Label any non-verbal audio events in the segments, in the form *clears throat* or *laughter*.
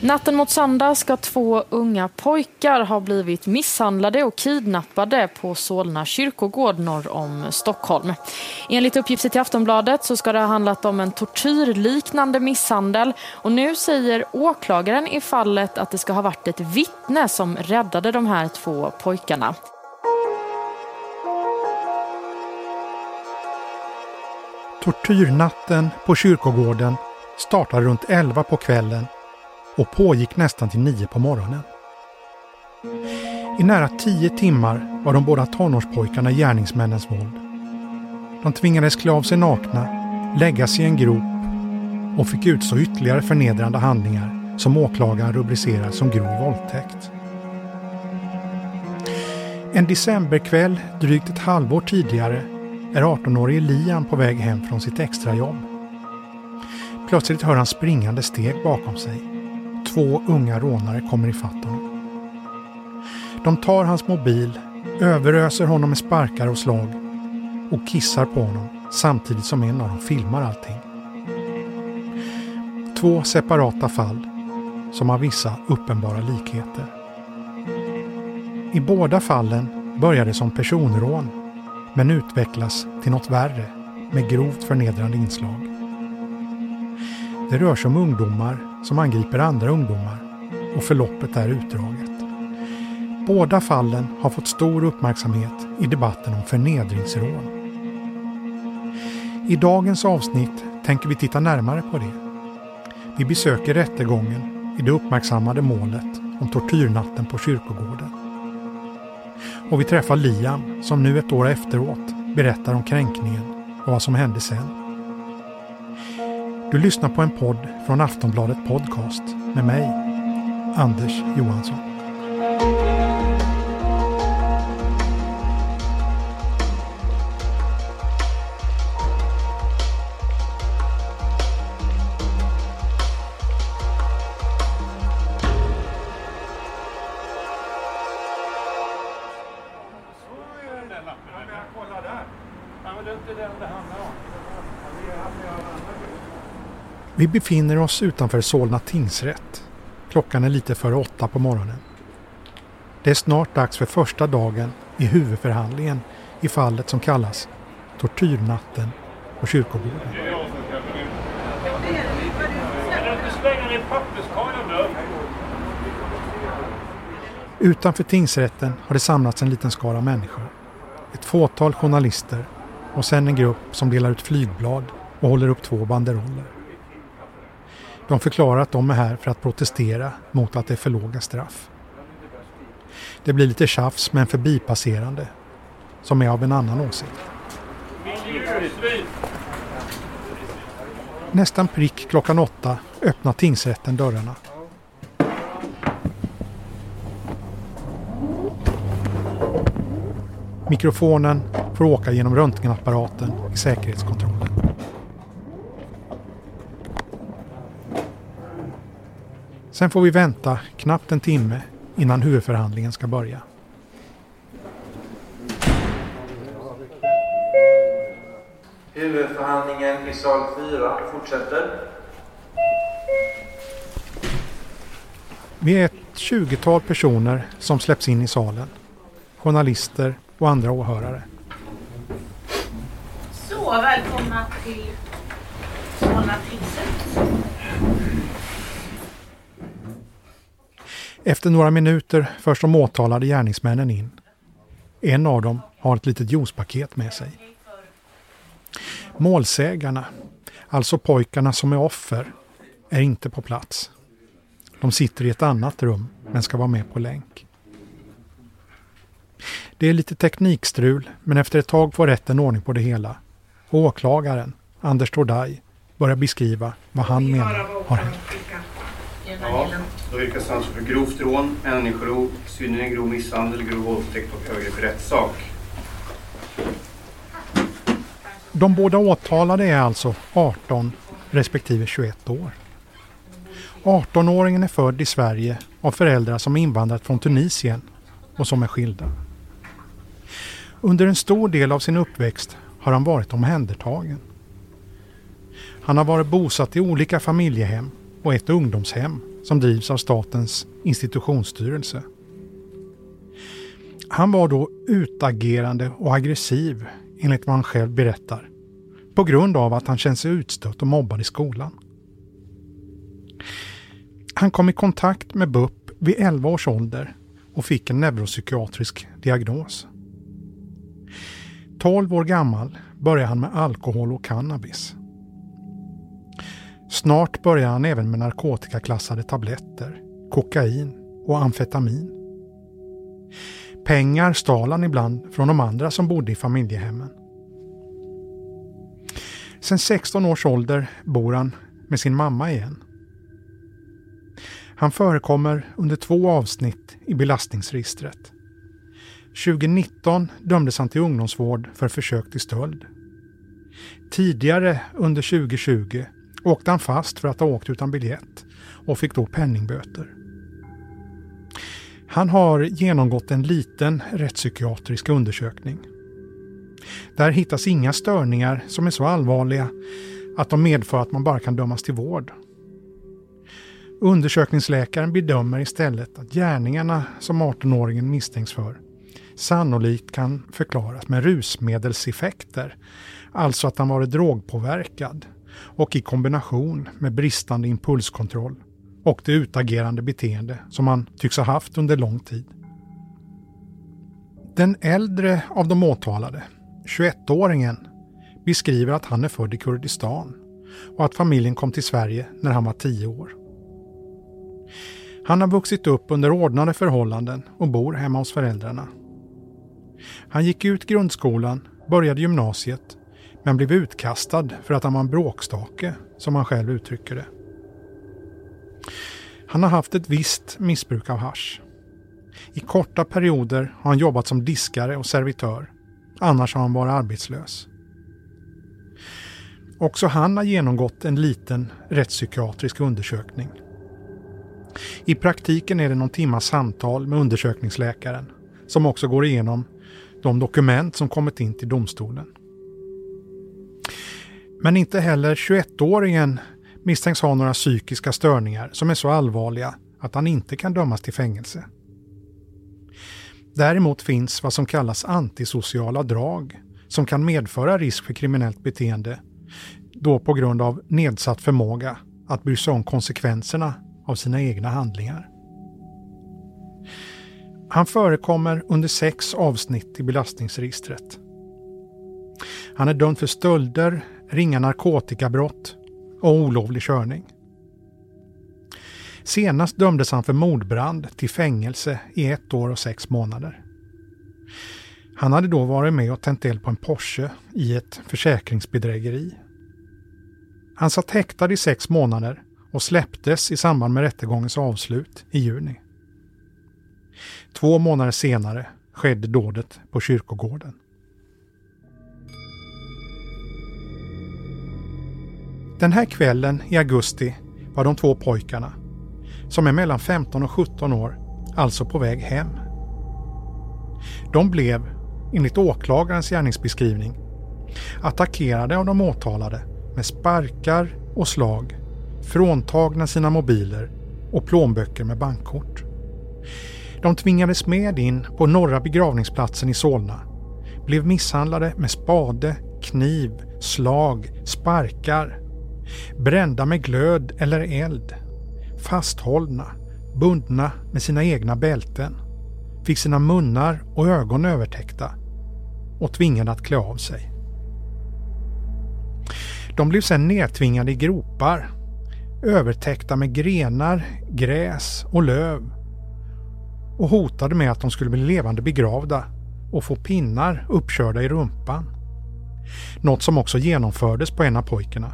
Natten mot söndag ska två unga pojkar ha blivit misshandlade och kidnappade på Solna kyrkogård norr om Stockholm. Enligt uppgifter till Aftonbladet så ska det ha handlat om en tortyrliknande misshandel och nu säger åklagaren i fallet att det ska ha varit ett vittne som räddade de här två pojkarna. Tortyrnatten på kyrkogården startar runt 11 på kvällen och pågick nästan till 9 på morgonen. I nära 10 timmar var de båda tonårspojkarna gärningsmännens våld. De tvingades klä av sig nakna, läggas i en grop och fick utstå ytterligare förnedrande handlingar som åklagaren rubricerar som grov våldtäkt. En decemberkväll drygt ett halvår tidigare är 18-årige Liam på väg hem från sitt extrajobb. Plötsligt hör han springande steg bakom sig. Två unga rånare kommer ifatt honom. De tar hans mobil, överöser honom med sparkar och slag och kissar på honom samtidigt som en av dem filmar allting. Två separata fall som har vissa uppenbara likheter. I båda fallen börjar det som personrån men utvecklas till något värre med grovt förnedrande inslag. Det rör sig om ungdomar som angriper andra ungdomar och förloppet är utdraget. Båda fallen har fått stor uppmärksamhet i debatten om förnedringsrån. I dagens avsnitt tänker vi titta närmare på det. Vi besöker rättegången i det uppmärksammade målet om tortyrnatten på kyrkogården. Och vi träffar Liam som nu ett år efteråt berättar om kränkningen och vad som hände sen. Du lyssnar på en podd från Aftonbladet Podcast med mig, Anders Johansson. Vi befinner oss utanför Solna tingsrätt. Klockan är lite före åtta på morgonen. Det är snart dags för första dagen i huvudförhandlingen i fallet som kallas Tortyrnatten på kyrkogården. Utanför tingsrätten har det samlats en liten skara människor. Ett fåtal journalister och sen en grupp som delar ut flygblad och håller upp två banderoller. De förklarar att de är här för att protestera mot att det är för låga straff. Det blir lite tjafs med en förbipasserande som är av en annan åsikt. Nästan prick klockan åtta öppnar tingsrätten dörrarna. Mikrofonen får åka genom röntgenapparaten i säkerhetskontrollen. Sen får vi vänta knappt en timme innan huvudförhandlingen ska börja. Huvudförhandlingen i sal 4 fortsätter. Vi är ett tjugotal personer som släpps in i salen. Journalister och andra åhörare. Så, välkomna till Solna tingsrätt. Efter några minuter förs de åtalade gärningsmännen in. En av dem har ett litet juicepaket med sig. Målsägarna, alltså pojkarna som är offer, är inte på plats. De sitter i ett annat rum men ska vara med på länk. Det är lite teknikstrul men efter ett tag får rätten ordning på det hela. Och åklagaren, Anders Tordaj, börjar beskriva vad han menar har hänt. Ja, då yrkas alltså för grovt rån, människorov, synnerligen grov misshandel, grov våldtäkt och övergrepp i rättssak. De båda åtalade är alltså 18 respektive 21 år. 18-åringen är född i Sverige av föräldrar som invandrat från Tunisien och som är skilda. Under en stor del av sin uppväxt har han varit omhändertagen. Han har varit bosatt i olika familjehem och ett ungdomshem som drivs av Statens institutionsstyrelse. Han var då utagerande och aggressiv enligt vad han själv berättar på grund av att han kände sig utstött och mobbad i skolan. Han kom i kontakt med BUP vid 11 års ålder och fick en neuropsykiatrisk diagnos. 12 år gammal började han med alkohol och cannabis. Snart började han även med narkotikaklassade tabletter, kokain och amfetamin. Pengar stal han ibland från de andra som bodde i familjehemmen. Sen 16 års ålder bor han med sin mamma igen. Han förekommer under två avsnitt i belastningsregistret. 2019 dömdes han till ungdomsvård för försök till stöld. Tidigare under 2020 åkte han fast för att ha åkt utan biljett och fick då penningböter. Han har genomgått en liten rättspsykiatrisk undersökning. Där hittas inga störningar som är så allvarliga att de medför att man bara kan dömas till vård. Undersökningsläkaren bedömer istället att gärningarna som 18-åringen misstänks för sannolikt kan förklaras med rusmedelseffekter, alltså att han varit drogpåverkad och i kombination med bristande impulskontroll och det utagerande beteende som han tycks ha haft under lång tid. Den äldre av de åtalade, 21-åringen, beskriver att han är född i Kurdistan och att familjen kom till Sverige när han var 10 år. Han har vuxit upp under ordnade förhållanden och bor hemma hos föräldrarna. Han gick ut grundskolan, började gymnasiet, men blev utkastad för att han var en bråkstake, som han själv uttrycker det. Han har haft ett visst missbruk av hash. I korta perioder har han jobbat som diskare och servitör. Annars har han varit arbetslös. Också han har genomgått en liten rättspsykiatrisk undersökning. I praktiken är det någon timmas samtal med undersökningsläkaren som också går igenom de dokument som kommit in till domstolen. Men inte heller 21-åringen misstänks ha några psykiska störningar som är så allvarliga att han inte kan dömas till fängelse. Däremot finns vad som kallas antisociala drag som kan medföra risk för kriminellt beteende då på grund av nedsatt förmåga att bry sig om konsekvenserna av sina egna handlingar. Han förekommer under sex avsnitt i belastningsregistret. Han är dömd för stölder, ringa narkotikabrott och olovlig körning. Senast dömdes han för mordbrand till fängelse i ett år och sex månader. Han hade då varit med och tänt eld på en Porsche i ett försäkringsbedrägeri. Han satt häktad i sex månader och släpptes i samband med rättegångens avslut i juni. Två månader senare skedde dådet på kyrkogården. Den här kvällen i augusti var de två pojkarna, som är mellan 15 och 17 år, alltså på väg hem. De blev, enligt åklagarens gärningsbeskrivning, attackerade av de åtalade med sparkar och slag, fråntagna sina mobiler och plånböcker med bankkort. De tvingades med in på norra begravningsplatsen i Solna, blev misshandlade med spade, kniv, slag, sparkar brända med glöd eller eld, fasthållna, bundna med sina egna bälten, fick sina munnar och ögon övertäckta och tvingade att klä av sig. De blev sedan nedtvingade i gropar, övertäckta med grenar, gräs och löv och hotade med att de skulle bli levande begravda och få pinnar uppkörda i rumpan. Något som också genomfördes på en av pojkarna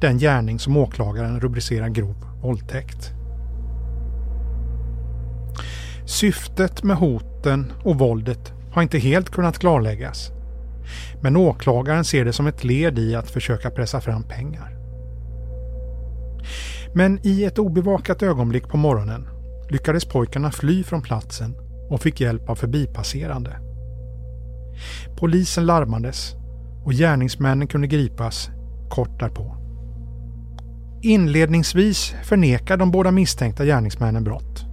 den gärning som åklagaren rubricerar grov våldtäkt. Syftet med hoten och våldet har inte helt kunnat klarläggas. Men åklagaren ser det som ett led i att försöka pressa fram pengar. Men i ett obevakat ögonblick på morgonen lyckades pojkarna fly från platsen och fick hjälp av förbipasserande. Polisen larmades och gärningsmännen kunde gripas kort därpå. Inledningsvis förnekar de båda misstänkta gärningsmännen brott.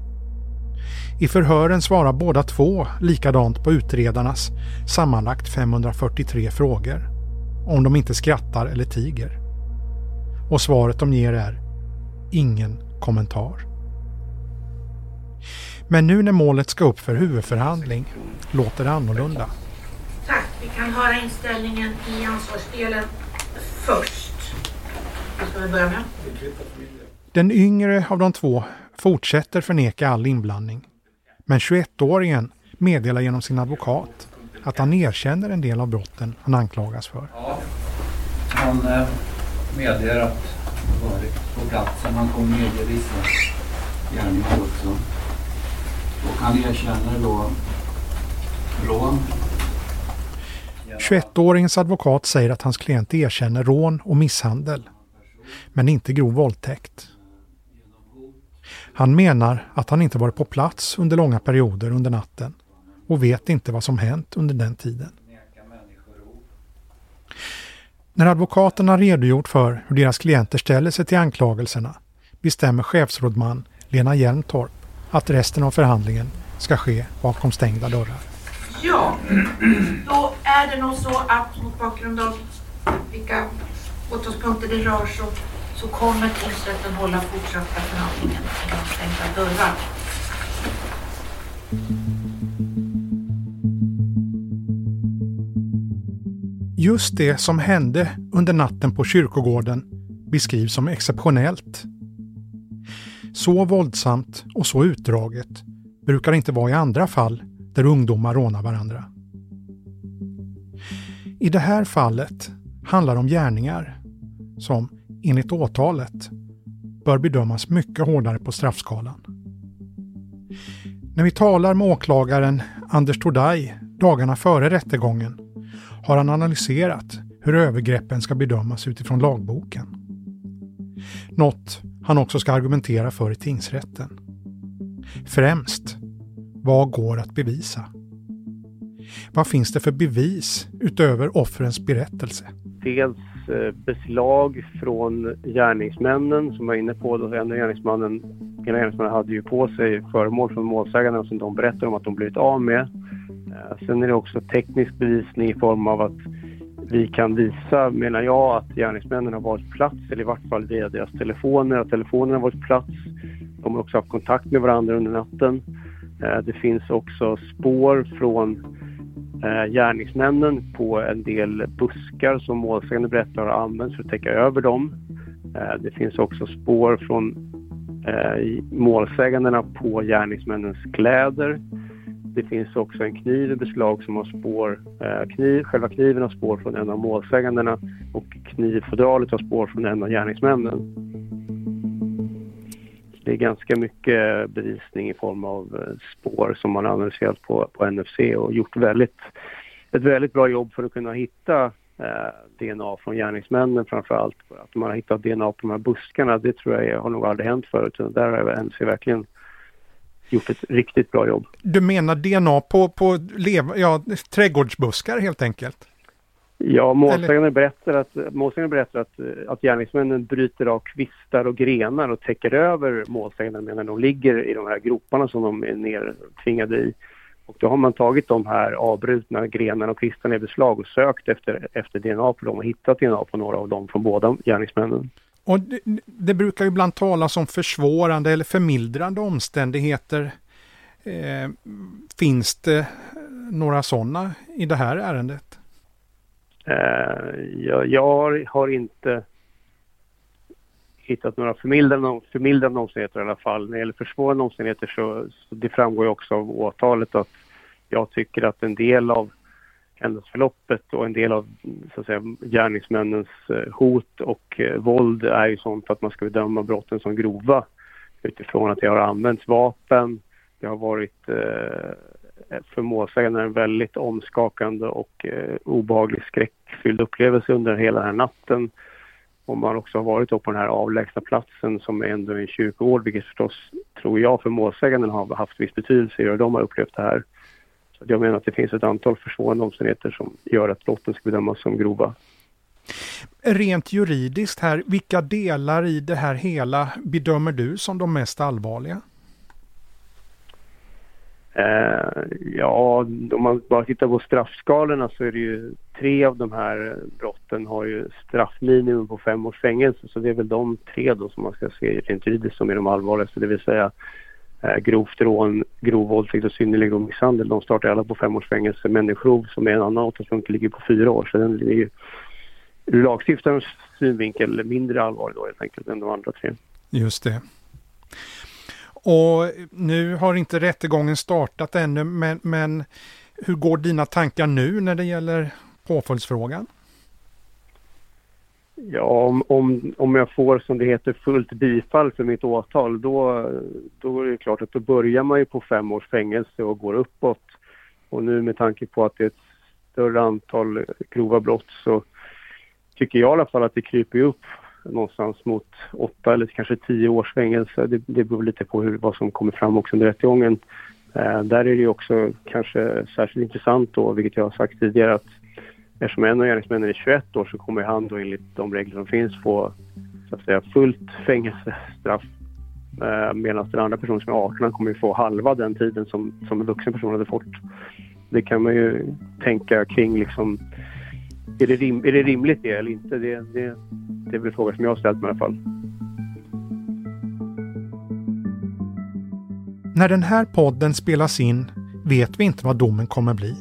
I förhören svarar båda två likadant på utredarnas sammanlagt 543 frågor. Om de inte skrattar eller tiger. Och svaret de ger är ingen kommentar. Men nu när målet ska upp för huvudförhandling låter det annorlunda. Tack. Vi kan höra inställningen i ansvarsdelen först. Vad ska vi börja med? Den yngre av de två fortsätter förneka all inblandning. Men 21-åringen meddelar genom sin advokat att han erkänner en del av brotten han anklagas för. Ja, han eh, medger att han varit på platsen. Han kommer medge vissa gärningar också. Och han erkänner då rån. 21-åringens advokat säger att hans klient erkänner rån och misshandel, men inte grov våldtäkt. Han menar att han inte varit på plats under långa perioder under natten och vet inte vad som hänt under den tiden. När advokaterna redogjort för hur deras klienter ställer sig till anklagelserna bestämmer chefsrådman Lena Hjelmtorp att resten av förhandlingen ska ske bakom stängda dörrar. Ja, *clears throat* då är det nog så att mot bakgrund av vilka åtalspunkter det rör sig så kommer tingsrätten hålla fortsatta förhandlingen inom stängda dörrar. Just det som hände under natten på kyrkogården beskrivs som exceptionellt. Så våldsamt och så utdraget brukar det inte vara i andra fall där ungdomar rånar varandra. I det här fallet handlar det om gärningar som, enligt åtalet, bör bedömas mycket hårdare på straffskalan. När vi talar med åklagaren Anders Tordaj dagarna före rättegången har han analyserat hur övergreppen ska bedömas utifrån lagboken. Något han också ska argumentera för i tingsrätten. Främst, vad går att bevisa? Vad finns det för bevis utöver offrens berättelse? Dels beslag från gärningsmännen som var inne på. Då, en gärningsmannen, ena gärningsmannen hade ju på sig föremål från målsägarna som de berättar om att de blivit av med. Eh, sen är det också teknisk bevisning i form av att vi kan visa, menar jag, att gärningsmännen har varit på plats eller i vart fall via deras telefoner, att telefonerna har varit på plats. De har också haft kontakt med varandra under natten. Eh, det finns också spår från eh, gärningsmännen på en del buskar som målsägande berättar har använts för att täcka över dem. Eh, det finns också spår från eh, målsägandena på gärningsmännens kläder. Det finns också en kniv i beslag som har spår, eh, kniv, själva kniven har spår från en av målsägandena och knivfodralet har spår från en av gärningsmännen. Det är ganska mycket bevisning i form av eh, spår som man analyserat på, på NFC och gjort väldigt, ett väldigt bra jobb för att kunna hitta eh, DNA från gärningsmännen framför allt. Att man har hittat DNA på de här buskarna, det tror jag har nog aldrig hänt förut. Där har NFC verkligen gjort ett riktigt bra jobb. Du menar DNA på, på lev, ja, trädgårdsbuskar helt enkelt? Ja, målsäganden berättar, att, målsäganden berättar att, att gärningsmännen bryter av kvistar och grenar och täcker över målsäganden medan de ligger i de här groparna som de är nertvingade i. Och då har man tagit de här avbrutna grenarna och kvistarna i beslag och sökt efter, efter DNA på dem och hittat DNA på några av dem från båda gärningsmännen. Och det, det brukar ju ibland talas om försvårande eller förmildrande omständigheter. Eh, finns det några sådana i det här ärendet? Eh, jag, jag har inte hittat några förmildrande, förmildrande omständigheter i alla fall. När det gäller försvårande omständigheter så, så det framgår ju också av åtalet att jag tycker att en del av händelseförloppet och en del av så att säga, gärningsmännens eh, hot och eh, våld är ju sånt att man ska bedöma brotten som grova utifrån att det har använts vapen. Det har varit eh, Eh, för målsäganden en väldigt omskakande och eh, obehaglig skräckfylld upplevelse under hela den här natten. Om man också har varit på den här avlägsna platsen som är ändå en kyrkogård vilket förstås, tror jag, för målsäganden har haft viss betydelse i hur de har upplevt det här. Så jag menar att det finns ett antal försvårande omständigheter som gör att brotten ska bedömas som grova. Rent juridiskt här, vilka delar i det här hela bedömer du som de mest allvarliga? Eh, ja, om man bara tittar på straffskalorna så är det ju tre av de här brotten har ju straffminimum på fem års fängelse. Så det är väl de tre då som man ska se rent juridiskt som är de allvarligaste. Det vill säga eh, grovt rån, grov våldtäkt och synnerlig grov misshandel. De startar alla på fem års fängelse. Människorov som är en annan åtalspunkt ligger på fyra år. Så den är ju ur lagstiftarens synvinkel mindre allvarlig då helt enkelt än de andra tre. Just det. Och nu har inte rättegången startat ännu, men, men hur går dina tankar nu när det gäller påföljdsfrågan? Ja, om, om, om jag får som det heter fullt bifall för mitt åtal då, då är det klart att då börjar man ju på fem års fängelse och går uppåt. Och nu med tanke på att det är ett större antal grova brott så tycker jag i alla fall att det kryper upp någonstans mot åtta eller kanske tio års fängelse. Det, det beror lite på hur, vad som kommer fram också under rättegången. Eh, där är det ju också kanske särskilt intressant då, vilket jag har sagt tidigare, att eftersom en av gärningsmännen är 21 år så kommer han då enligt de regler som finns få så att säga fullt fängelsestraff eh, medan den andra personen som är 18 kommer få halva den tiden som, som en vuxen person hade fått. Det kan man ju tänka kring liksom är det, rim, är det rimligt det eller inte? Det, det, det är väl frågor som jag har ställt mig i alla fall. När den här podden spelas in vet vi inte vad domen kommer bli.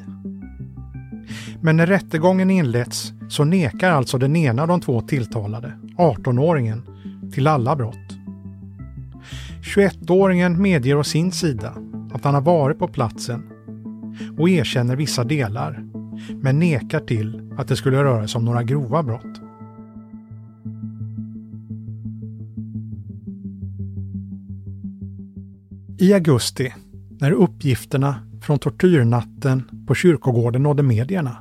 Men när rättegången inletts så nekar alltså den ena av de två tilltalade, 18-åringen, till alla brott. 21-åringen medger å sin sida att han har varit på platsen och erkänner vissa delar, men nekar till att det skulle röra sig om några grova brott. I augusti, när uppgifterna från tortyrnatten på kyrkogården nådde medierna,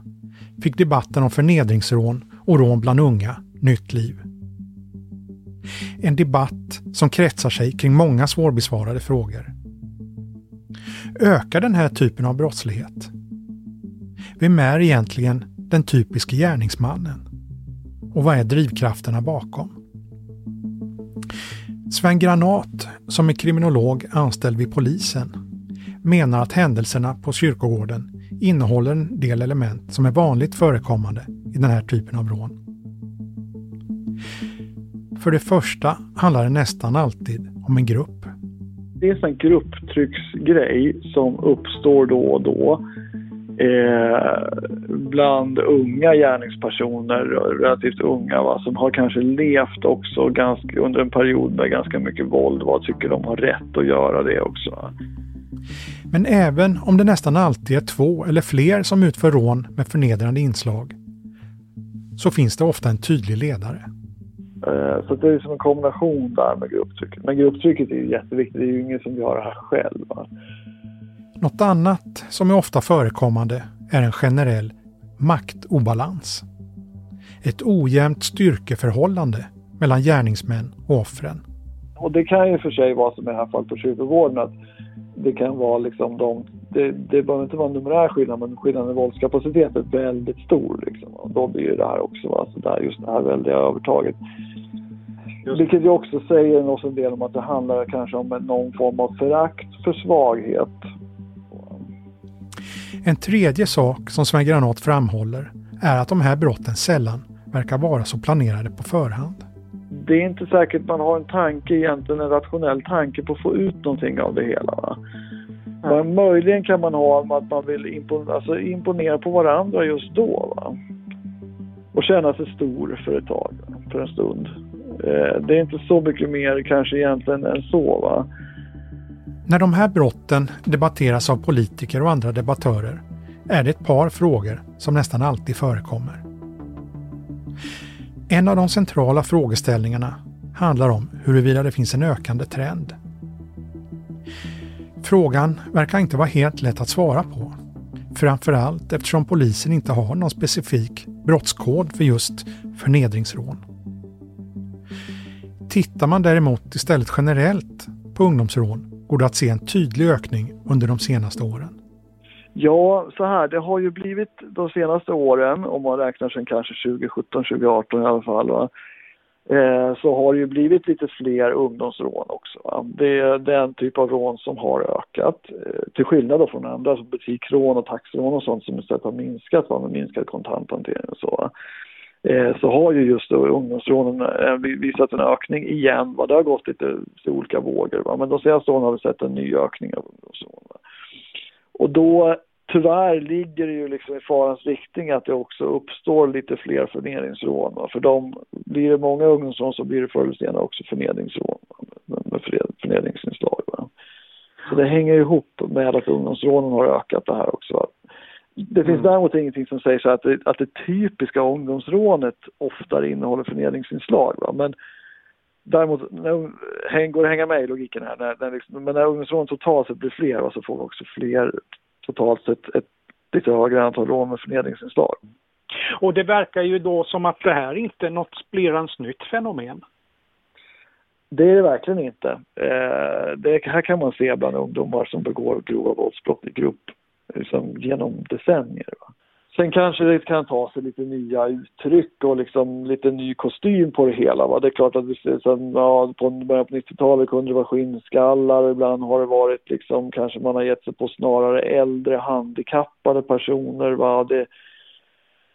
fick debatten om förnedringsrån och rån bland unga nytt liv. En debatt som kretsar sig kring många svårbesvarade frågor. Ökar den här typen av brottslighet? Vem är egentligen den typiske gärningsmannen? Och vad är drivkrafterna bakom? Sven Granat, som är kriminolog anställd vid polisen, menar att händelserna på kyrkogården innehåller en del element som är vanligt förekommande i den här typen av rån. För det första handlar det nästan alltid om en grupp. Det är en grupptrycksgrej som uppstår då och då eh, bland unga gärningspersoner, relativt unga, va, som har kanske levt också ganska, under en period med ganska mycket våld. Vad tycker de har rätt att göra det också? Men även om det nästan alltid är två eller fler som utför rån med förnedrande inslag så finns det ofta en tydlig ledare. Eh, så det är som en kombination där med grupptrycket. Men grupptrycket är ju jätteviktigt. Det är ju ingen som gör det här själv. Något annat som är ofta förekommande är en generell maktobalans. Ett ojämnt styrkeförhållande mellan gärningsmän och offren. Och det kan ju för sig vara som i det här fallet på kyrkogården att det kan vara liksom de, det, det behöver inte vara en numerär skillnad men skillnaden i våldskapacitet är väldigt stor. Liksom. Och då blir det här också, va? Så där, just det här väldiga övertaget. Just. Vilket ju också säger oss en del om att det handlar kanske om någon form av förakt för svaghet en tredje sak som Sven Granat framhåller är att de här brotten sällan verkar vara så planerade på förhand. Det är inte säkert man har en tanke egentligen, en rationell tanke på att få ut någonting av det hela. Va? Men möjligen kan man ha att man vill imponera, alltså imponera på varandra just då. Va? Och känna sig stor för ett tag, för en stund. Eh, det är inte så mycket mer kanske egentligen än så. Va? När de här brotten debatteras av politiker och andra debattörer är det ett par frågor som nästan alltid förekommer. En av de centrala frågeställningarna handlar om huruvida det finns en ökande trend. Frågan verkar inte vara helt lätt att svara på. Framförallt eftersom polisen inte har någon specifik brottskod för just förnedringsrån. Tittar man däremot istället generellt på ungdomsrån går det att se en tydlig ökning under de senaste åren. Ja, så här, det har ju blivit de senaste åren, om man räknar sen kanske 2017, 2018 i alla fall, va? Eh, så har det ju blivit lite fler ungdomsrån också. Va? Det är den typ av rån som har ökat, eh, till skillnad då från andra som butiksrån och taxirån och sånt som istället har minskat va? med minskad kontanthantering och så. Eh, så har ju just ungdomsrånen eh, visat en ökning igen. Va? Det har gått lite i olika vågor, va? men de senaste åren har vi sett en ny ökning av ungdomsrån. Va? Och då tyvärr ligger det ju liksom i farans riktning att det också uppstår lite fler förnedringsrån. Va? För de, blir det många ungdomsrån så blir det förr eller senare också förnedringsrån med förnedringsinslag. Va? Så det hänger ihop med att ungdomsrånen har ökat det här också. Det finns mm. däremot ingenting som säger så att det, att det typiska ungdomsrånet oftare innehåller förnedringsinslag. Va? Men däremot när, går det hänga med i logiken här. När, när liksom, men när ungdomsrån totalt sett blir fler va, så får vi också fler totalt sett ett lite högre antal rån med förnedringsinslag. Och det verkar ju då som att det här inte är något splirrans nytt fenomen. Det är det verkligen inte. Eh, det här kan man se bland ungdomar som begår grova våldsbrott i grupp liksom, genom decennier. Va? Sen kanske det kan ta sig lite nya uttryck och liksom lite ny kostym på det hela. Va? Det är klart att vi sen, ja, på början på 90-talet kunde det vara skinnskallar och ibland har det varit liksom kanske man har gett sig på snarare äldre handikappade personer. Va? Det,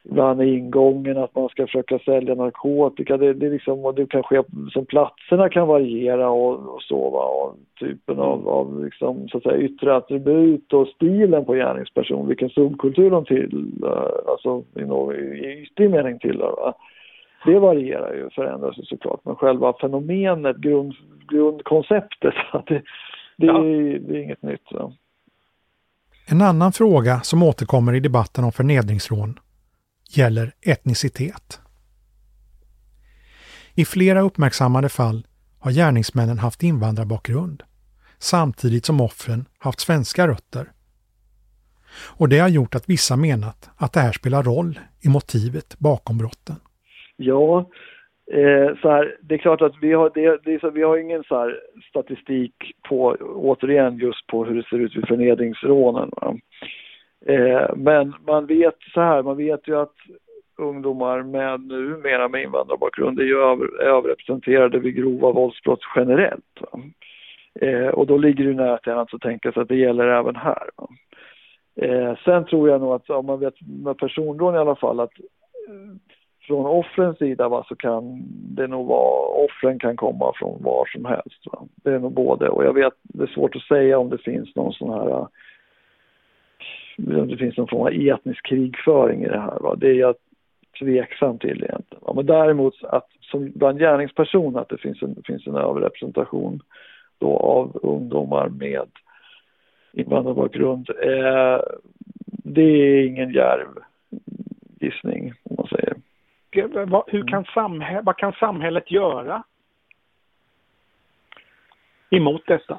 ibland är ingången att man ska försöka sälja narkotika. Det, det, liksom, och det kan ske, som platserna kan variera och, och så va. Och typen av, av liksom, så att säga, yttre attribut och stilen på gärningsperson, vilken subkultur de till, alltså i, i ytlig mening tillhör. Va? Det varierar ju, förändras ju såklart, men själva fenomenet, grund, grundkonceptet, *laughs* det, det, ja. är, det är inget nytt. Va? En annan fråga som återkommer i debatten om förnedringsrån gäller etnicitet. I flera uppmärksammade fall har gärningsmännen haft invandrarbakgrund samtidigt som offren haft svenska rötter. Och det har gjort att vissa menat att det här spelar roll i motivet bakom brotten. Ja, eh, så här, det är klart att vi har, det, det så, vi har ingen så statistik på, återigen just på hur det ser ut vid förnedringsrånen. Eh, men man vet så här, man vet ju att ungdomar med numera med invandrarbakgrund är ju över, överrepresenterade vid grova våldsbrott generellt. Eh, och då ligger det nära till hands att tänka sig att det gäller även här. Eh, sen tror jag nog att om man vet med personrån i alla fall att eh, från offrens sida va, så kan det nog vara, offren kan komma från var som helst. Va? Det är nog både och jag vet, det är svårt att säga om det finns någon sån här det finns någon form av etnisk krigföring i det här. Va? Det är jag tveksam till egentligen. Va? Men däremot att som bland gärningspersoner att det finns en, finns en överrepresentation då av ungdomar med invandrarbakgrund. Eh, det är ingen djärv gissning om man säger. Hur kan samhället, vad kan samhället göra emot detta?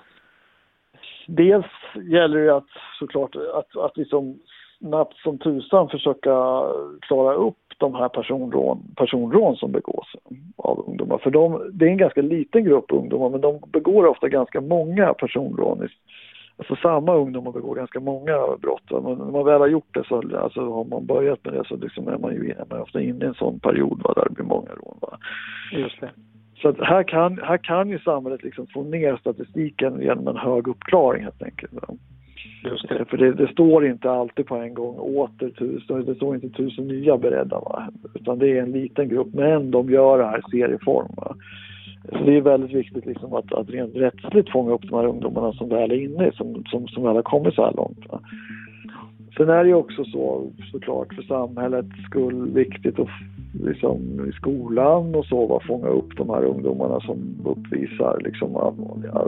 Dels gäller det att såklart att, att liksom snabbt som tusan försöka klara upp de här personrån, personrån som begås av ungdomar. För de, det är en ganska liten grupp ungdomar men de begår ofta ganska många personrån. Alltså samma ungdomar begår ganska många brott. Men när man väl har gjort det så alltså, har man börjat med det så liksom är man ju är man ofta inne i en sån period va, där det blir många rån. Va? Just det. Så här, kan, här kan ju samhället liksom få ner statistiken genom en hög uppklaring helt enkelt. Det. För det, det, står inte alltid på en gång åter tusen, det står inte tusen nya beredda va? utan det är en liten grupp men de gör det här i serieform. Va? Så det är väldigt viktigt liksom att, att rent rättsligt fånga upp de här ungdomarna som väl är inne, som, som, som väl har kommit så här långt. Va? Sen är det ju också så såklart för samhällets skull viktigt att liksom, i skolan och så va, fånga upp de här ungdomarna som uppvisar liksom allvarliga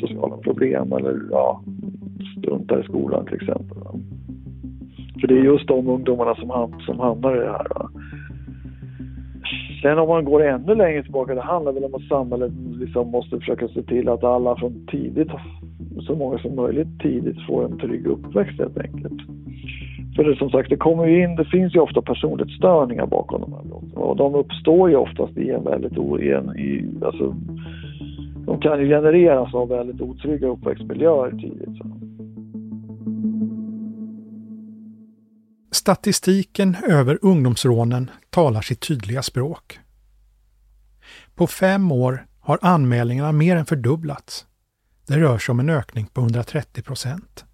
sociala problem eller ja, struntar i skolan till exempel. Va. För det är just de ungdomarna som, ham som hamnar i det här. Va. Sen om man går ännu längre tillbaka, det handlar väl om att samhället liksom måste försöka se till att alla från tidigt, så många som möjligt tidigt får en trygg uppväxt helt enkelt. För det, som sagt, det kommer ju in, det finns ju ofta personlighetsstörningar bakom de här brotten och de uppstår ju oftast i en väldigt o, i en, i, alltså, de kan ju genereras av väldigt otrygga uppväxtmiljöer tidigt. Så. Statistiken över ungdomsrånen talar sitt tydliga språk. På fem år har anmälningarna mer än fördubblats. Det rör sig om en ökning på 130 procent.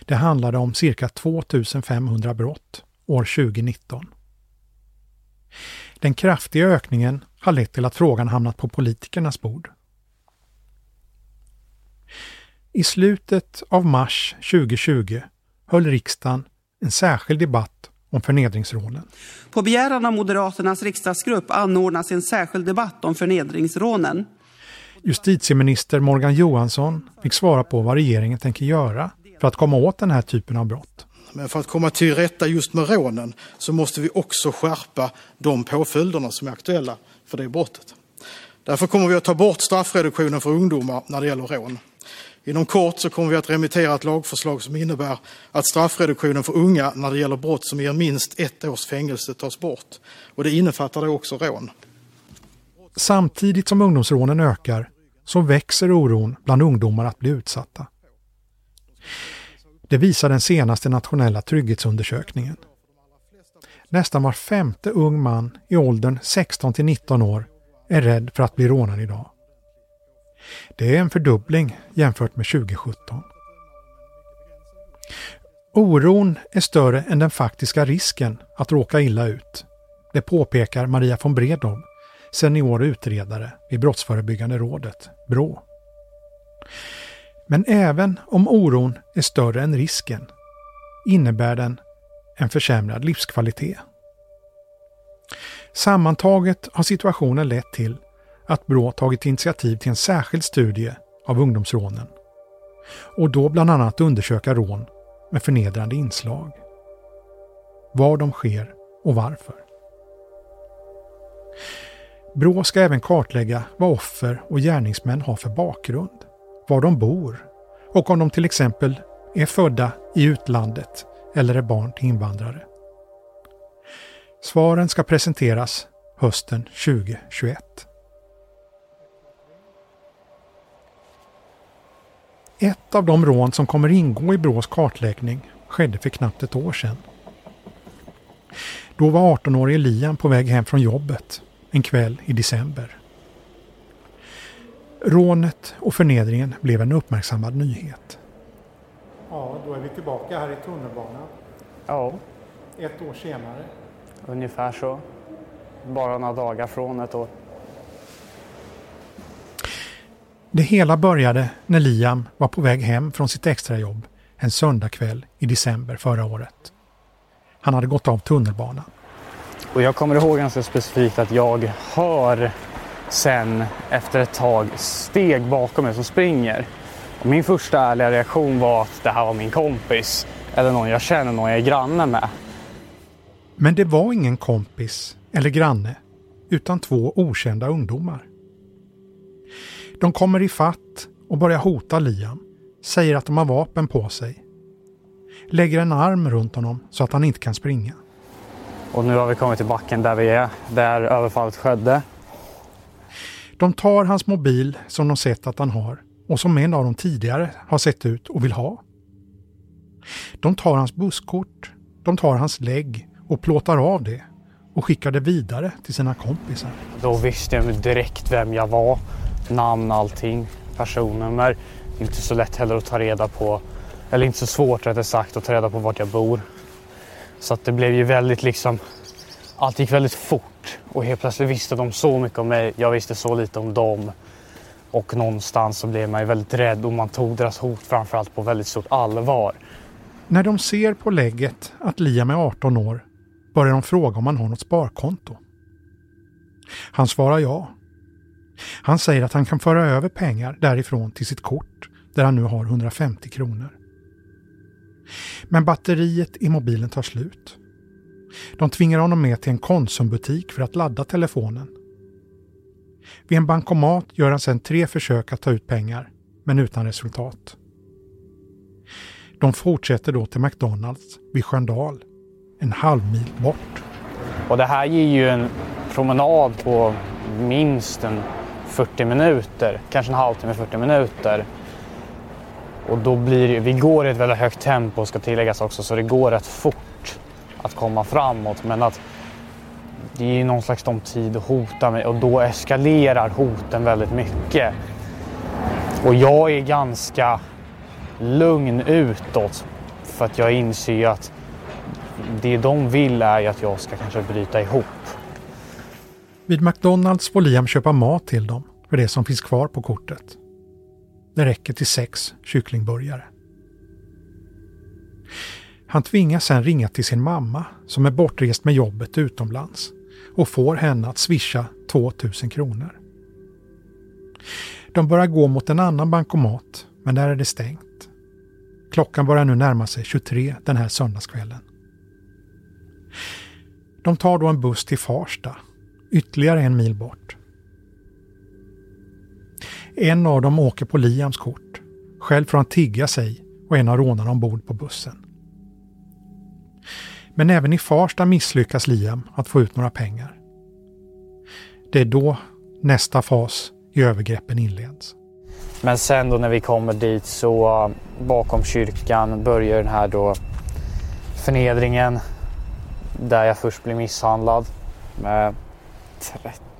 Det handlade om cirka 2500 brott år 2019. Den kraftiga ökningen har lett till att frågan hamnat på politikernas bord. I slutet av mars 2020 höll riksdagen en särskild debatt om förnedringsrånen. På begäran av Moderaternas riksdagsgrupp anordnas en särskild debatt om förnedringsrånen. Justitieminister Morgan Johansson fick svara på vad regeringen tänker göra för att komma åt den här typen av brott. Men för att komma till rätta just med rånen så måste vi också skärpa de påföljderna som är aktuella för det brottet. Därför kommer vi att ta bort straffreduktionen för ungdomar när det gäller rån. Inom kort så kommer vi att remittera ett lagförslag som innebär att straffreduktionen för unga när det gäller brott som ger minst ett års fängelse tas bort. Och det innefattar då också rån. Samtidigt som ungdomsrånen ökar så växer oron bland ungdomar att bli utsatta. Det visar den senaste nationella trygghetsundersökningen. Nästan var femte ung man i åldern 16 till 19 år är rädd för att bli rånad idag. Det är en fördubbling jämfört med 2017. Oron är större än den faktiska risken att råka illa ut. Det påpekar Maria von Bredow, senior utredare vid Brottsförebyggande rådet, BRÅ. Men även om oron är större än risken innebär den en försämrad livskvalitet. Sammantaget har situationen lett till att Brå tagit initiativ till en särskild studie av ungdomsrånen och då bland annat undersöka rån med förnedrande inslag. Var de sker och varför. Brå ska även kartlägga vad offer och gärningsmän har för bakgrund, var de bor och om de till exempel är födda i utlandet eller är barn till invandrare. Svaren ska presenteras hösten 2021. Ett av de rån som kommer ingå i Brås kartläggning skedde för knappt ett år sedan. Då var 18-årige Liam på väg hem från jobbet en kväll i december. Rånet och förnedringen blev en uppmärksammad nyhet. Ja, då är vi tillbaka här i tunnelbanan. Ja. Ett år senare. Ungefär så. Bara några dagar från ett år. Det hela började när Liam var på väg hem från sitt extrajobb en söndagkväll i december förra året. Han hade gått av tunnelbanan. Och jag kommer ihåg ganska specifikt att jag hör sen efter ett tag steg bakom mig som springer. Och min första ärliga reaktion var att det här var min kompis eller någon jag känner, någon jag är granne med. Men det var ingen kompis eller granne utan två okända ungdomar. De kommer i fatt och börjar hota Liam, säger att de har vapen på sig. Lägger en arm runt honom så att han inte kan springa. Och nu har vi kommit till backen där vi är, där överfallet skedde. De tar hans mobil som de sett att han har och som en av dem tidigare har sett ut och vill ha. De tar hans busskort, de tar hans lägg och plåtar av det och skickar det vidare till sina kompisar. Då visste jag direkt vem jag var namn, allting, personnummer. Inte så lätt heller att ta reda på, eller inte så svårt rättare sagt att ta reda på vart jag bor. Så att det blev ju väldigt liksom, allt gick väldigt fort och helt plötsligt visste de så mycket om mig, jag visste så lite om dem. Och någonstans så blev man ju väldigt rädd och man tog deras hot framförallt på väldigt stort allvar. När de ser på lägget att Liam är 18 år börjar de fråga om han har något sparkonto. Han svarar ja han säger att han kan föra över pengar därifrån till sitt kort där han nu har 150 kronor. Men batteriet i mobilen tar slut. De tvingar honom med till en Konsumbutik för att ladda telefonen. Vid en bankomat gör han sedan tre försök att ta ut pengar, men utan resultat. De fortsätter då till McDonalds vid Sköndal, en halv mil bort. Och det här ger ju en promenad på minst en 40 minuter, kanske en halvtimme, 40 minuter. Och då blir det, vi går i ett väldigt högt tempo ska tilläggas också så det går rätt fort att komma framåt. Men att det är någon slags de tid att hota mig och då eskalerar hoten väldigt mycket. Och jag är ganska lugn utåt för att jag inser att det de vill är att jag ska kanske bryta ihop. Vid McDonalds får Liam köpa mat till dem för det som finns kvar på kortet. Det räcker till sex kycklingburgare. Han tvingas sedan ringa till sin mamma som är bortrest med jobbet utomlands och får henne att swisha 2000 kronor. De börjar gå mot en annan bankomat, men där är det stängt. Klockan börjar nu närma sig 23 den här söndagskvällen. De tar då en buss till Farsta, ytterligare en mil bort. En av dem åker på Liams kort. Själv får han tigga sig och en av rånarna ombord på bussen. Men även i Farsta misslyckas Liam att få ut några pengar. Det är då nästa fas i övergreppen inleds. Men sen då när vi kommer dit så eh, bakom kyrkan börjar den här då förnedringen där jag först blir misshandlad med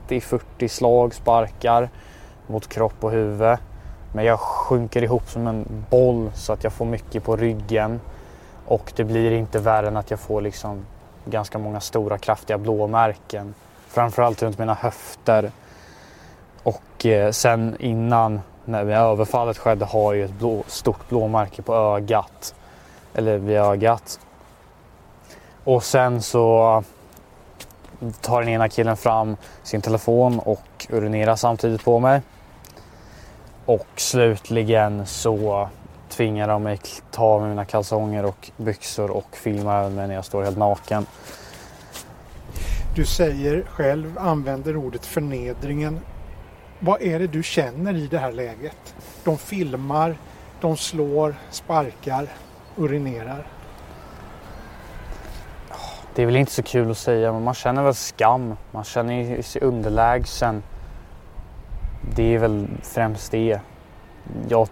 30-40 slag, sparkar mot kropp och huvud. Men jag sjunker ihop som en boll så att jag får mycket på ryggen. Och det blir inte värre än att jag får liksom ganska många stora kraftiga blåmärken. Framförallt runt mina höfter. Och eh, sen innan när överfallet skedde har jag ett blå, stort blåmärke på ögat. Eller vid ögat. Och sen så tar den ena killen fram sin telefon och urinerar samtidigt på mig. Och slutligen så tvingar de mig ta av mina kalsonger och byxor och filma mig när jag står helt naken. Du säger själv, använder ordet förnedringen. Vad är det du känner i det här läget? De filmar, de slår, sparkar, urinerar. Det är väl inte så kul att säga men man känner väl skam. Man känner sig underlägsen. Det är väl främst det. Jag,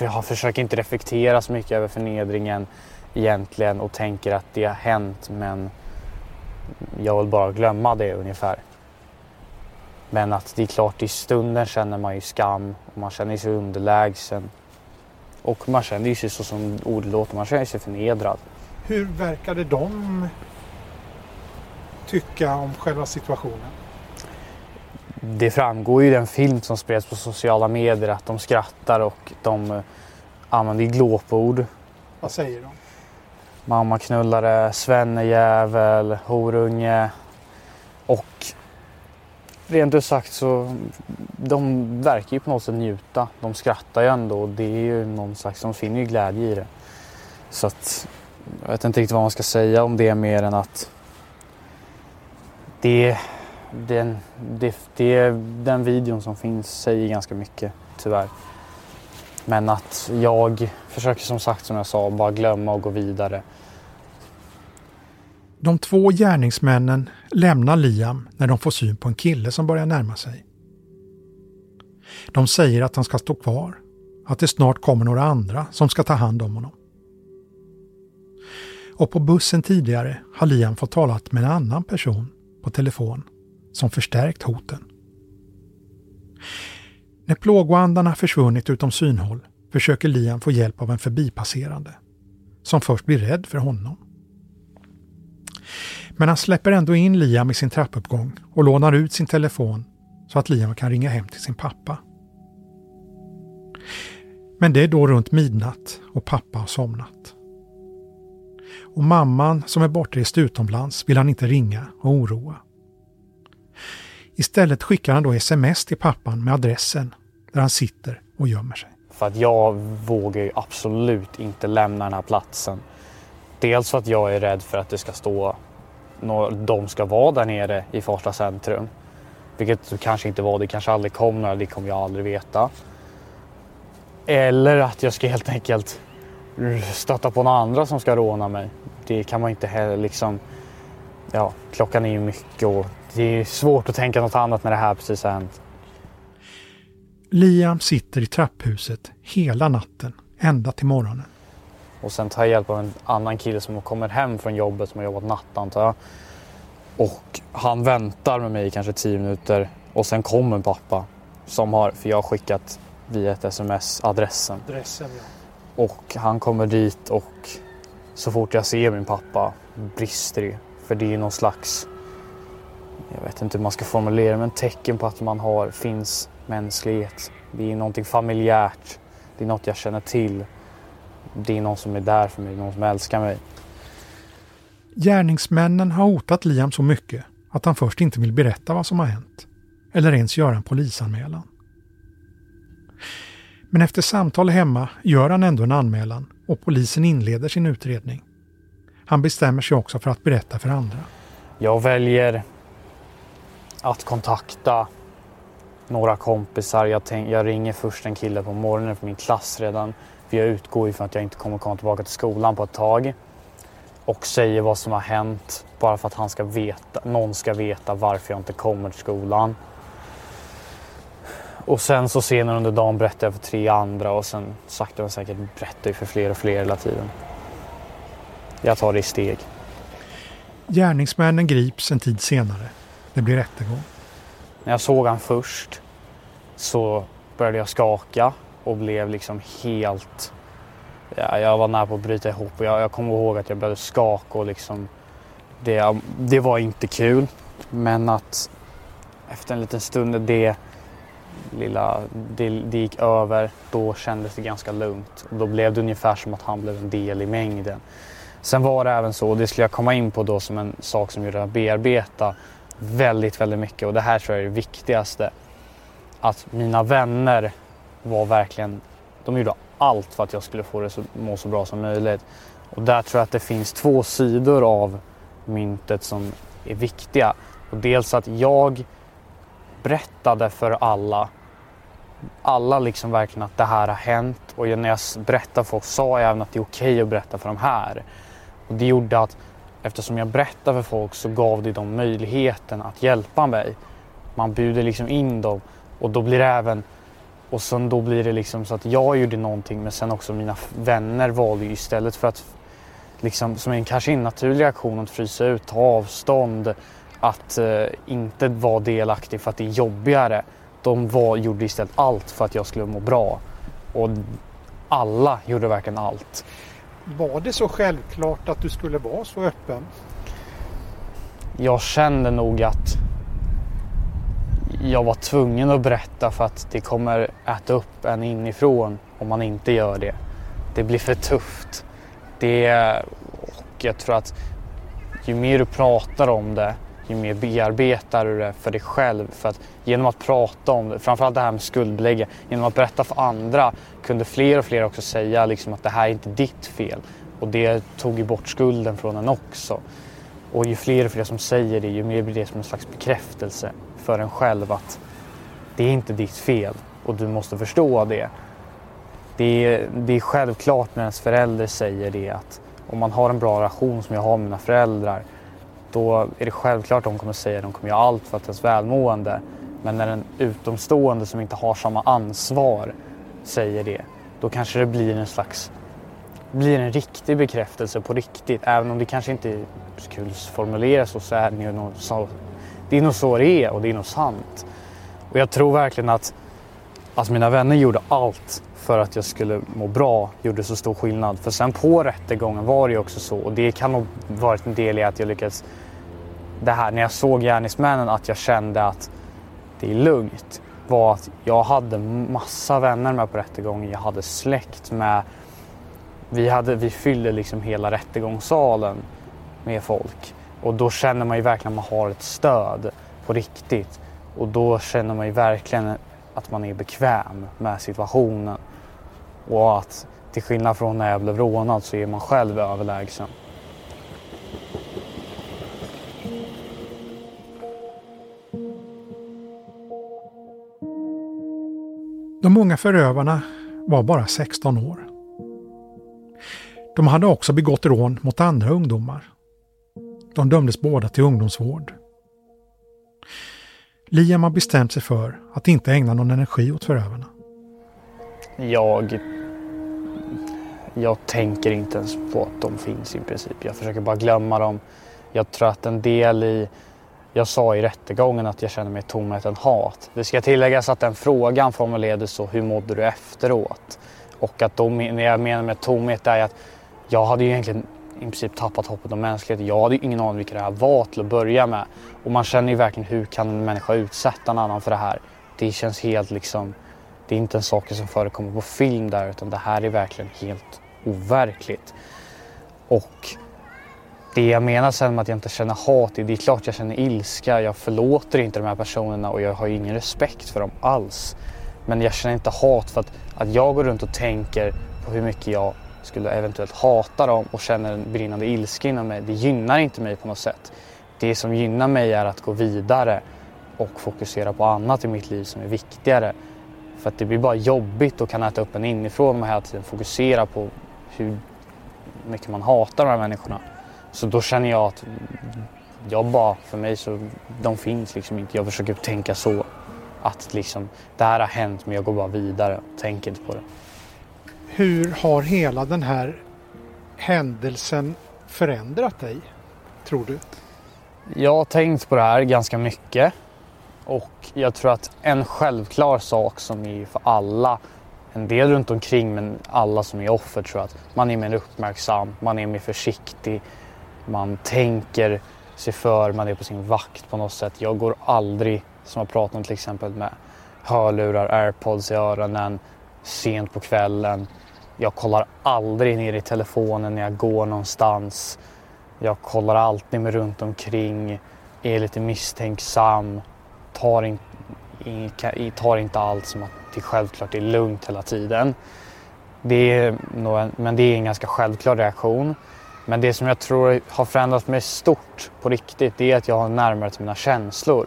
jag försöker inte reflektera så mycket över förnedringen egentligen och tänker att det har hänt men jag vill bara glömma det ungefär. Men att det är klart i stunden känner man ju skam och man känner sig underlägsen. Och man känner sig så som ordet låter, man känner sig förnedrad. Hur verkade de tycka om själva situationen? Det framgår ju i den film som spreds på sociala medier att de skrattar och de eh, använder glåpord. Vad säger de? Mammaknullare, svennejävel, horunge och rent ut sagt så de verkar ju på något sätt njuta. De skrattar ju ändå och det är ju någon slags, de finner ju glädje i det. Så att jag vet inte riktigt vad man ska säga om det mer än att det, den, det, det, den videon som finns säger ganska mycket, tyvärr. Men att jag försöker som sagt, som jag sa, bara glömma och gå vidare. De två gärningsmännen lämnar Liam när de får syn på en kille som börjar närma sig. De säger att han ska stå kvar, att det snart kommer några andra som ska ta hand om honom. Och på bussen tidigare har Liam fått talat med en annan person på telefon som förstärkt hoten. När plågoandarna försvunnit utom synhåll försöker Liam få hjälp av en förbipasserande som först blir rädd för honom. Men han släpper ändå in Liam i sin trappuppgång och lånar ut sin telefon så att Liam kan ringa hem till sin pappa. Men det är då runt midnatt och pappa har somnat. Och mamman som är bortrest utomlands vill han inte ringa och oroa. Istället skickar han då sms till pappan med adressen där han sitter och gömmer sig. För att jag vågar ju absolut inte lämna den här platsen. Dels för att jag är rädd för att det ska stå de ska vara där nere i Farsta centrum. Vilket kanske inte var, det kanske aldrig kommer, det kommer jag aldrig veta. Eller att jag ska helt enkelt stöta på några andra som ska råna mig. Det kan man inte heller liksom... Ja, klockan är ju mycket och det är svårt att tänka något annat när det här precis har hänt. Liam sitter i trapphuset hela natten ända till morgonen. Och sen tar jag hjälp av en annan kille som kommer hem från jobbet som har jobbat natt antar jag. Och han väntar med mig i kanske tio minuter och sen kommer pappa som har, för jag har skickat via ett sms adressen. Adressen ja. Och han kommer dit och så fort jag ser min pappa brister det. För det är någon slags, jag vet inte hur man ska formulera men tecken på att man har, finns mänsklighet. Det är någonting familjärt. Det är något jag känner till. Det är någon som är där för mig, någon som älskar mig. Gärningsmännen har hotat Liam så mycket att han först inte vill berätta vad som har hänt. Eller ens göra en polisanmälan. Men efter samtal hemma gör han ändå en anmälan och polisen inleder sin utredning. Han bestämmer sig också för att berätta för andra. Jag väljer att kontakta några kompisar. Jag, tänk, jag ringer först en kille på morgonen från min klass redan. För jag utgår ifrån att jag inte kommer komma tillbaka till skolan på ett tag. Och säger vad som har hänt bara för att han ska veta, någon ska veta varför jag inte kommer till skolan. Och sen så senare under dagen berättar jag för tre andra och sen sakta men säkert berättar jag för fler och fler hela tiden. Jag tar det i steg. Gärningsmännen grips en tid senare. Det blir rättegång. När jag såg han först så började jag skaka och blev liksom helt... Ja, jag var nära på att bryta ihop och jag, jag kommer ihåg att jag började skaka och liksom... Det, det var inte kul. Men att efter en liten stund det, lilla, det, det gick över, då kändes det ganska lugnt. Och då blev det ungefär som att han blev en del i mängden. Sen var det även så, och det skulle jag komma in på då som en sak som gjorde att bearbeta väldigt, väldigt mycket och det här tror jag är det viktigaste. Att mina vänner var verkligen, de gjorde allt för att jag skulle få det så, må så bra som möjligt. Och där tror jag att det finns två sidor av myntet som är viktiga. Och dels att jag berättade för alla, alla liksom verkligen att det här har hänt och när jag berättade för folk sa jag även att det är okej okay att berätta för de här. Och det gjorde att eftersom jag berättar för folk så gav det dem möjligheten att hjälpa mig. Man bjuder liksom in dem och då blir det även och sen då blir det liksom så att jag gjorde någonting men sen också mina vänner valde ju istället för att liksom som en kanske en naturlig reaktion att frysa ut, ta avstånd, att eh, inte vara delaktig för att det är jobbigare. De var, gjorde istället allt för att jag skulle må bra. Och alla gjorde verkligen allt. Var det så självklart att du skulle vara så öppen? Jag kände nog att jag var tvungen att berätta för att det kommer äta upp en inifrån om man inte gör det. Det blir för tufft. Det, och jag tror att ju mer du pratar om det, ju mer bearbetar du det för dig själv. För att genom att prata om det, framförallt det här med skuldbelägga, genom att berätta för andra kunde fler och fler också säga liksom att det här är inte ditt fel. Och det tog ju bort skulden från en också. Och ju fler och fler som säger det, ju mer blir det som en slags bekräftelse för en själv att det är inte ditt fel och du måste förstå det. Det är, det är självklart när ens förälder säger det att om man har en bra relation som jag har med mina föräldrar då är det självklart att de kommer säga att de kommer göra allt för att ens välmående. Men när en utomstående som inte har samma ansvar säger det, då kanske det blir en slags blir en riktig bekräftelse på riktigt. Även om det kanske inte skulle formuleras så, så är det nog så, det är nog så det är och det är nog sant. Och jag tror verkligen att, att mina vänner gjorde allt för att jag skulle må bra gjorde så stor skillnad. För sen på rättegången var det ju också så och det kan nog varit en del i att jag lyckades det här när jag såg gärningsmännen att jag kände att det är lugnt var att jag hade massa vänner med på rättegången. Jag hade släkt med. Vi, hade, vi fyllde liksom hela rättegångssalen med folk och då känner man ju verkligen att man har ett stöd på riktigt och då känner man ju verkligen att man är bekväm med situationen och att till skillnad från när jag blev rånad så är man själv överlägsen. De unga förövarna var bara 16 år. De hade också begått rån mot andra ungdomar. De dömdes båda till ungdomsvård. Liam har bestämt sig för att inte ägna någon energi åt förövarna. Jag jag tänker inte ens på att de finns i princip. Jag försöker bara glömma dem. Jag tror att en del i jag sa i rättegången att jag känner mig tomheten hat. Det ska tilläggas att den frågan formulerades så, hur mådde du efteråt? Och att då, när jag menar med tomhet är att jag hade ju egentligen i princip tappat hoppet om mänskligheten. Jag hade ju ingen aning vilka det här var till att börja med. Och man känner ju verkligen hur kan en människa utsätta en annan för det här? Det känns helt liksom, det är inte en sak som förekommer på film där utan det här är verkligen helt overkligt. Och det jag menar sen med att jag inte känner hat, det är klart jag känner ilska. Jag förlåter inte de här personerna och jag har ingen respekt för dem alls. Men jag känner inte hat för att, att jag går runt och tänker på hur mycket jag skulle eventuellt hata dem och känner en brinnande ilska inom mig. Det gynnar inte mig på något sätt. Det som gynnar mig är att gå vidare och fokusera på annat i mitt liv som är viktigare. För att det blir bara jobbigt och kan äta upp en inifrån och hela tiden fokusera på hur mycket man hatar de här människorna. Så då känner jag att jag bara, för mig så, de finns liksom inte. Jag försöker tänka så. Att liksom, det här har hänt men jag går bara vidare och tänker inte på det. Hur har hela den här händelsen förändrat dig, tror du? Jag har tänkt på det här ganska mycket. Och jag tror att en självklar sak som är för alla, en del runt omkring men alla som är offer tror jag att man är mer uppmärksam, man är mer försiktig, man tänker sig för, man är på sin vakt på något sätt. Jag går aldrig, som jag pratat om till exempel med hörlurar, airpods i öronen sent på kvällen. Jag kollar aldrig ner i telefonen när jag går någonstans. Jag kollar alltid mig runt omkring, är lite misstänksam, tar, in, in, tar inte allt som att det självklart är lugnt hela tiden. Det är en, men det är en ganska självklar reaktion. Men det som jag tror har förändrat mig stort på riktigt det är att jag har närmare till mina känslor.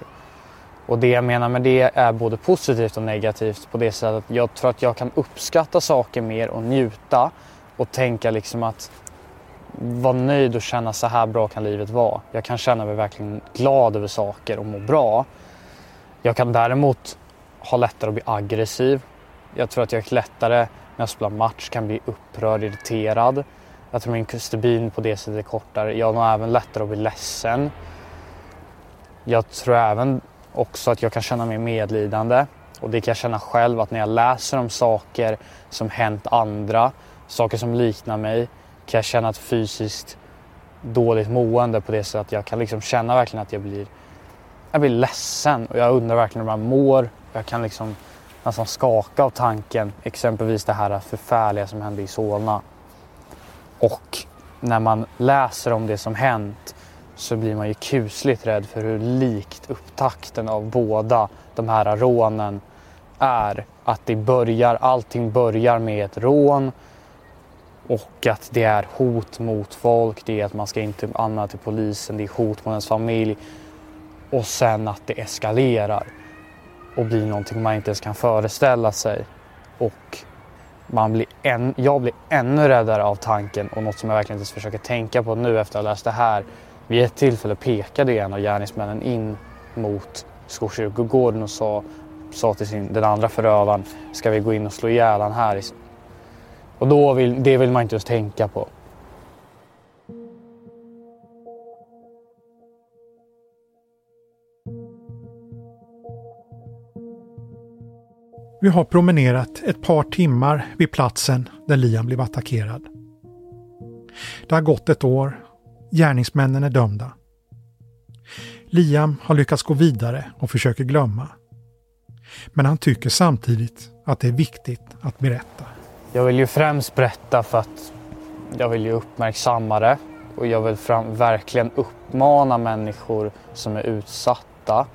Och det jag menar med det är både positivt och negativt på det sättet att jag tror att jag kan uppskatta saker mer och njuta och tänka liksom att vara nöjd och känna så här bra kan livet vara. Jag kan känna mig verkligen glad över saker och må bra. Jag kan däremot ha lättare att bli aggressiv. Jag tror att jag lättare när jag spelar match kan bli upprörd, irriterad. Jag tror min stubin på det sättet är kortare. Jag har nog även lättare att bli ledsen. Jag tror även också att jag kan känna mig medlidande. Och det kan jag känna själv att när jag läser om saker som hänt andra, saker som liknar mig, kan jag känna ett fysiskt dåligt mående på det sättet att jag kan liksom känna verkligen att jag blir, jag blir ledsen och jag undrar verkligen hur man mår. Jag kan liksom nästan skaka av tanken, exempelvis det här förfärliga som hände i Solna. Och när man läser om det som hänt så blir man ju kusligt rädd för hur likt upptakten av båda de här rånen är. Att det börjar, allting börjar med ett rån och att det är hot mot folk, det är att man ska inte anmäla till polisen, det är hot mot ens familj och sen att det eskalerar och blir någonting man inte ens kan föreställa sig. Och man blir en, jag blir ännu räddare av tanken och något som jag verkligen inte försöker tänka på nu efter att ha läst det här. Vid ett tillfälle pekade en av gärningsmännen in mot Skogskyrkogården och sa, sa till sin, den andra förövaren, ska vi gå in och slå ihjäl han här? Och då vill, det vill man inte ens tänka på. Vi har promenerat ett par timmar vid platsen där Liam blev attackerad. Det har gått ett år. Gärningsmännen är dömda. Liam har lyckats gå vidare och försöker glömma. Men han tycker samtidigt att det är viktigt att berätta. Jag vill ju främst berätta för att jag vill ju uppmärksamma det och jag vill fram, verkligen uppmana människor som är utsatta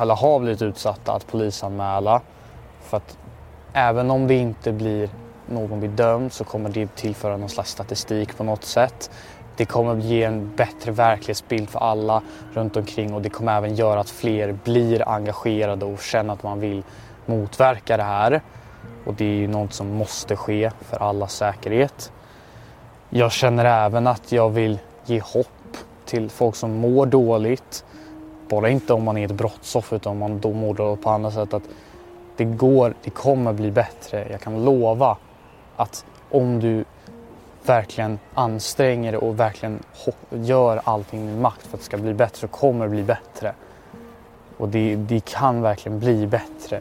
eller har blivit utsatta att polisanmäla. För att även om det inte blir någon blir dömd så kommer det tillföra någon slags statistik på något sätt. Det kommer ge en bättre verklighetsbild för alla runt omkring och det kommer även göra att fler blir engagerade och känner att man vill motverka det här. Och det är ju något som måste ske för allas säkerhet. Jag känner även att jag vill ge hopp till folk som mår dåligt. Bara inte om man är ett brottsoffer utan om man då mår dåligt på andra sätt. Att det går, det kommer bli bättre. Jag kan lova att om du verkligen anstränger dig och verkligen gör allting i din makt för att det ska bli bättre så kommer det bli bättre. Och det, det kan verkligen bli bättre.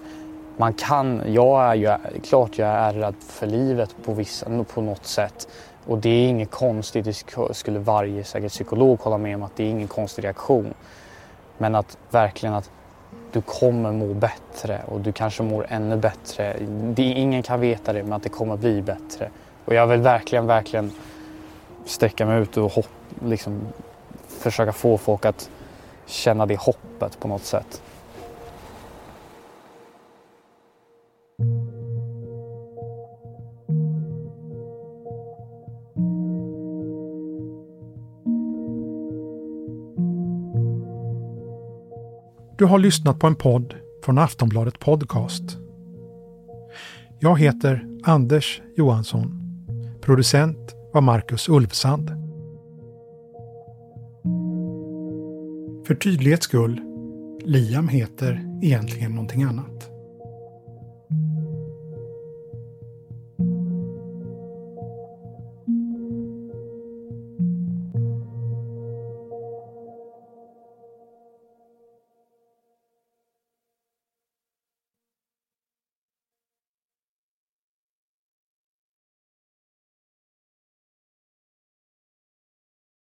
Man kan, jag är ju, klart jag är rädd för livet på, vissa, på något sätt. Och det är inget konstigt, det skulle varje säkert psykolog hålla med om att det är ingen konstig reaktion. Men att verkligen att du kommer må bättre och du kanske mår ännu bättre. Det, ingen kan veta det, men att det kommer bli bättre. Och jag vill verkligen, verkligen sträcka mig ut och hopp, liksom, försöka få folk att känna det hoppet på något sätt. Du har lyssnat på en podd från Aftonbladet Podcast. Jag heter Anders Johansson. Producent var Marcus Ulfsand. För tydlighets skull, Liam heter egentligen någonting annat.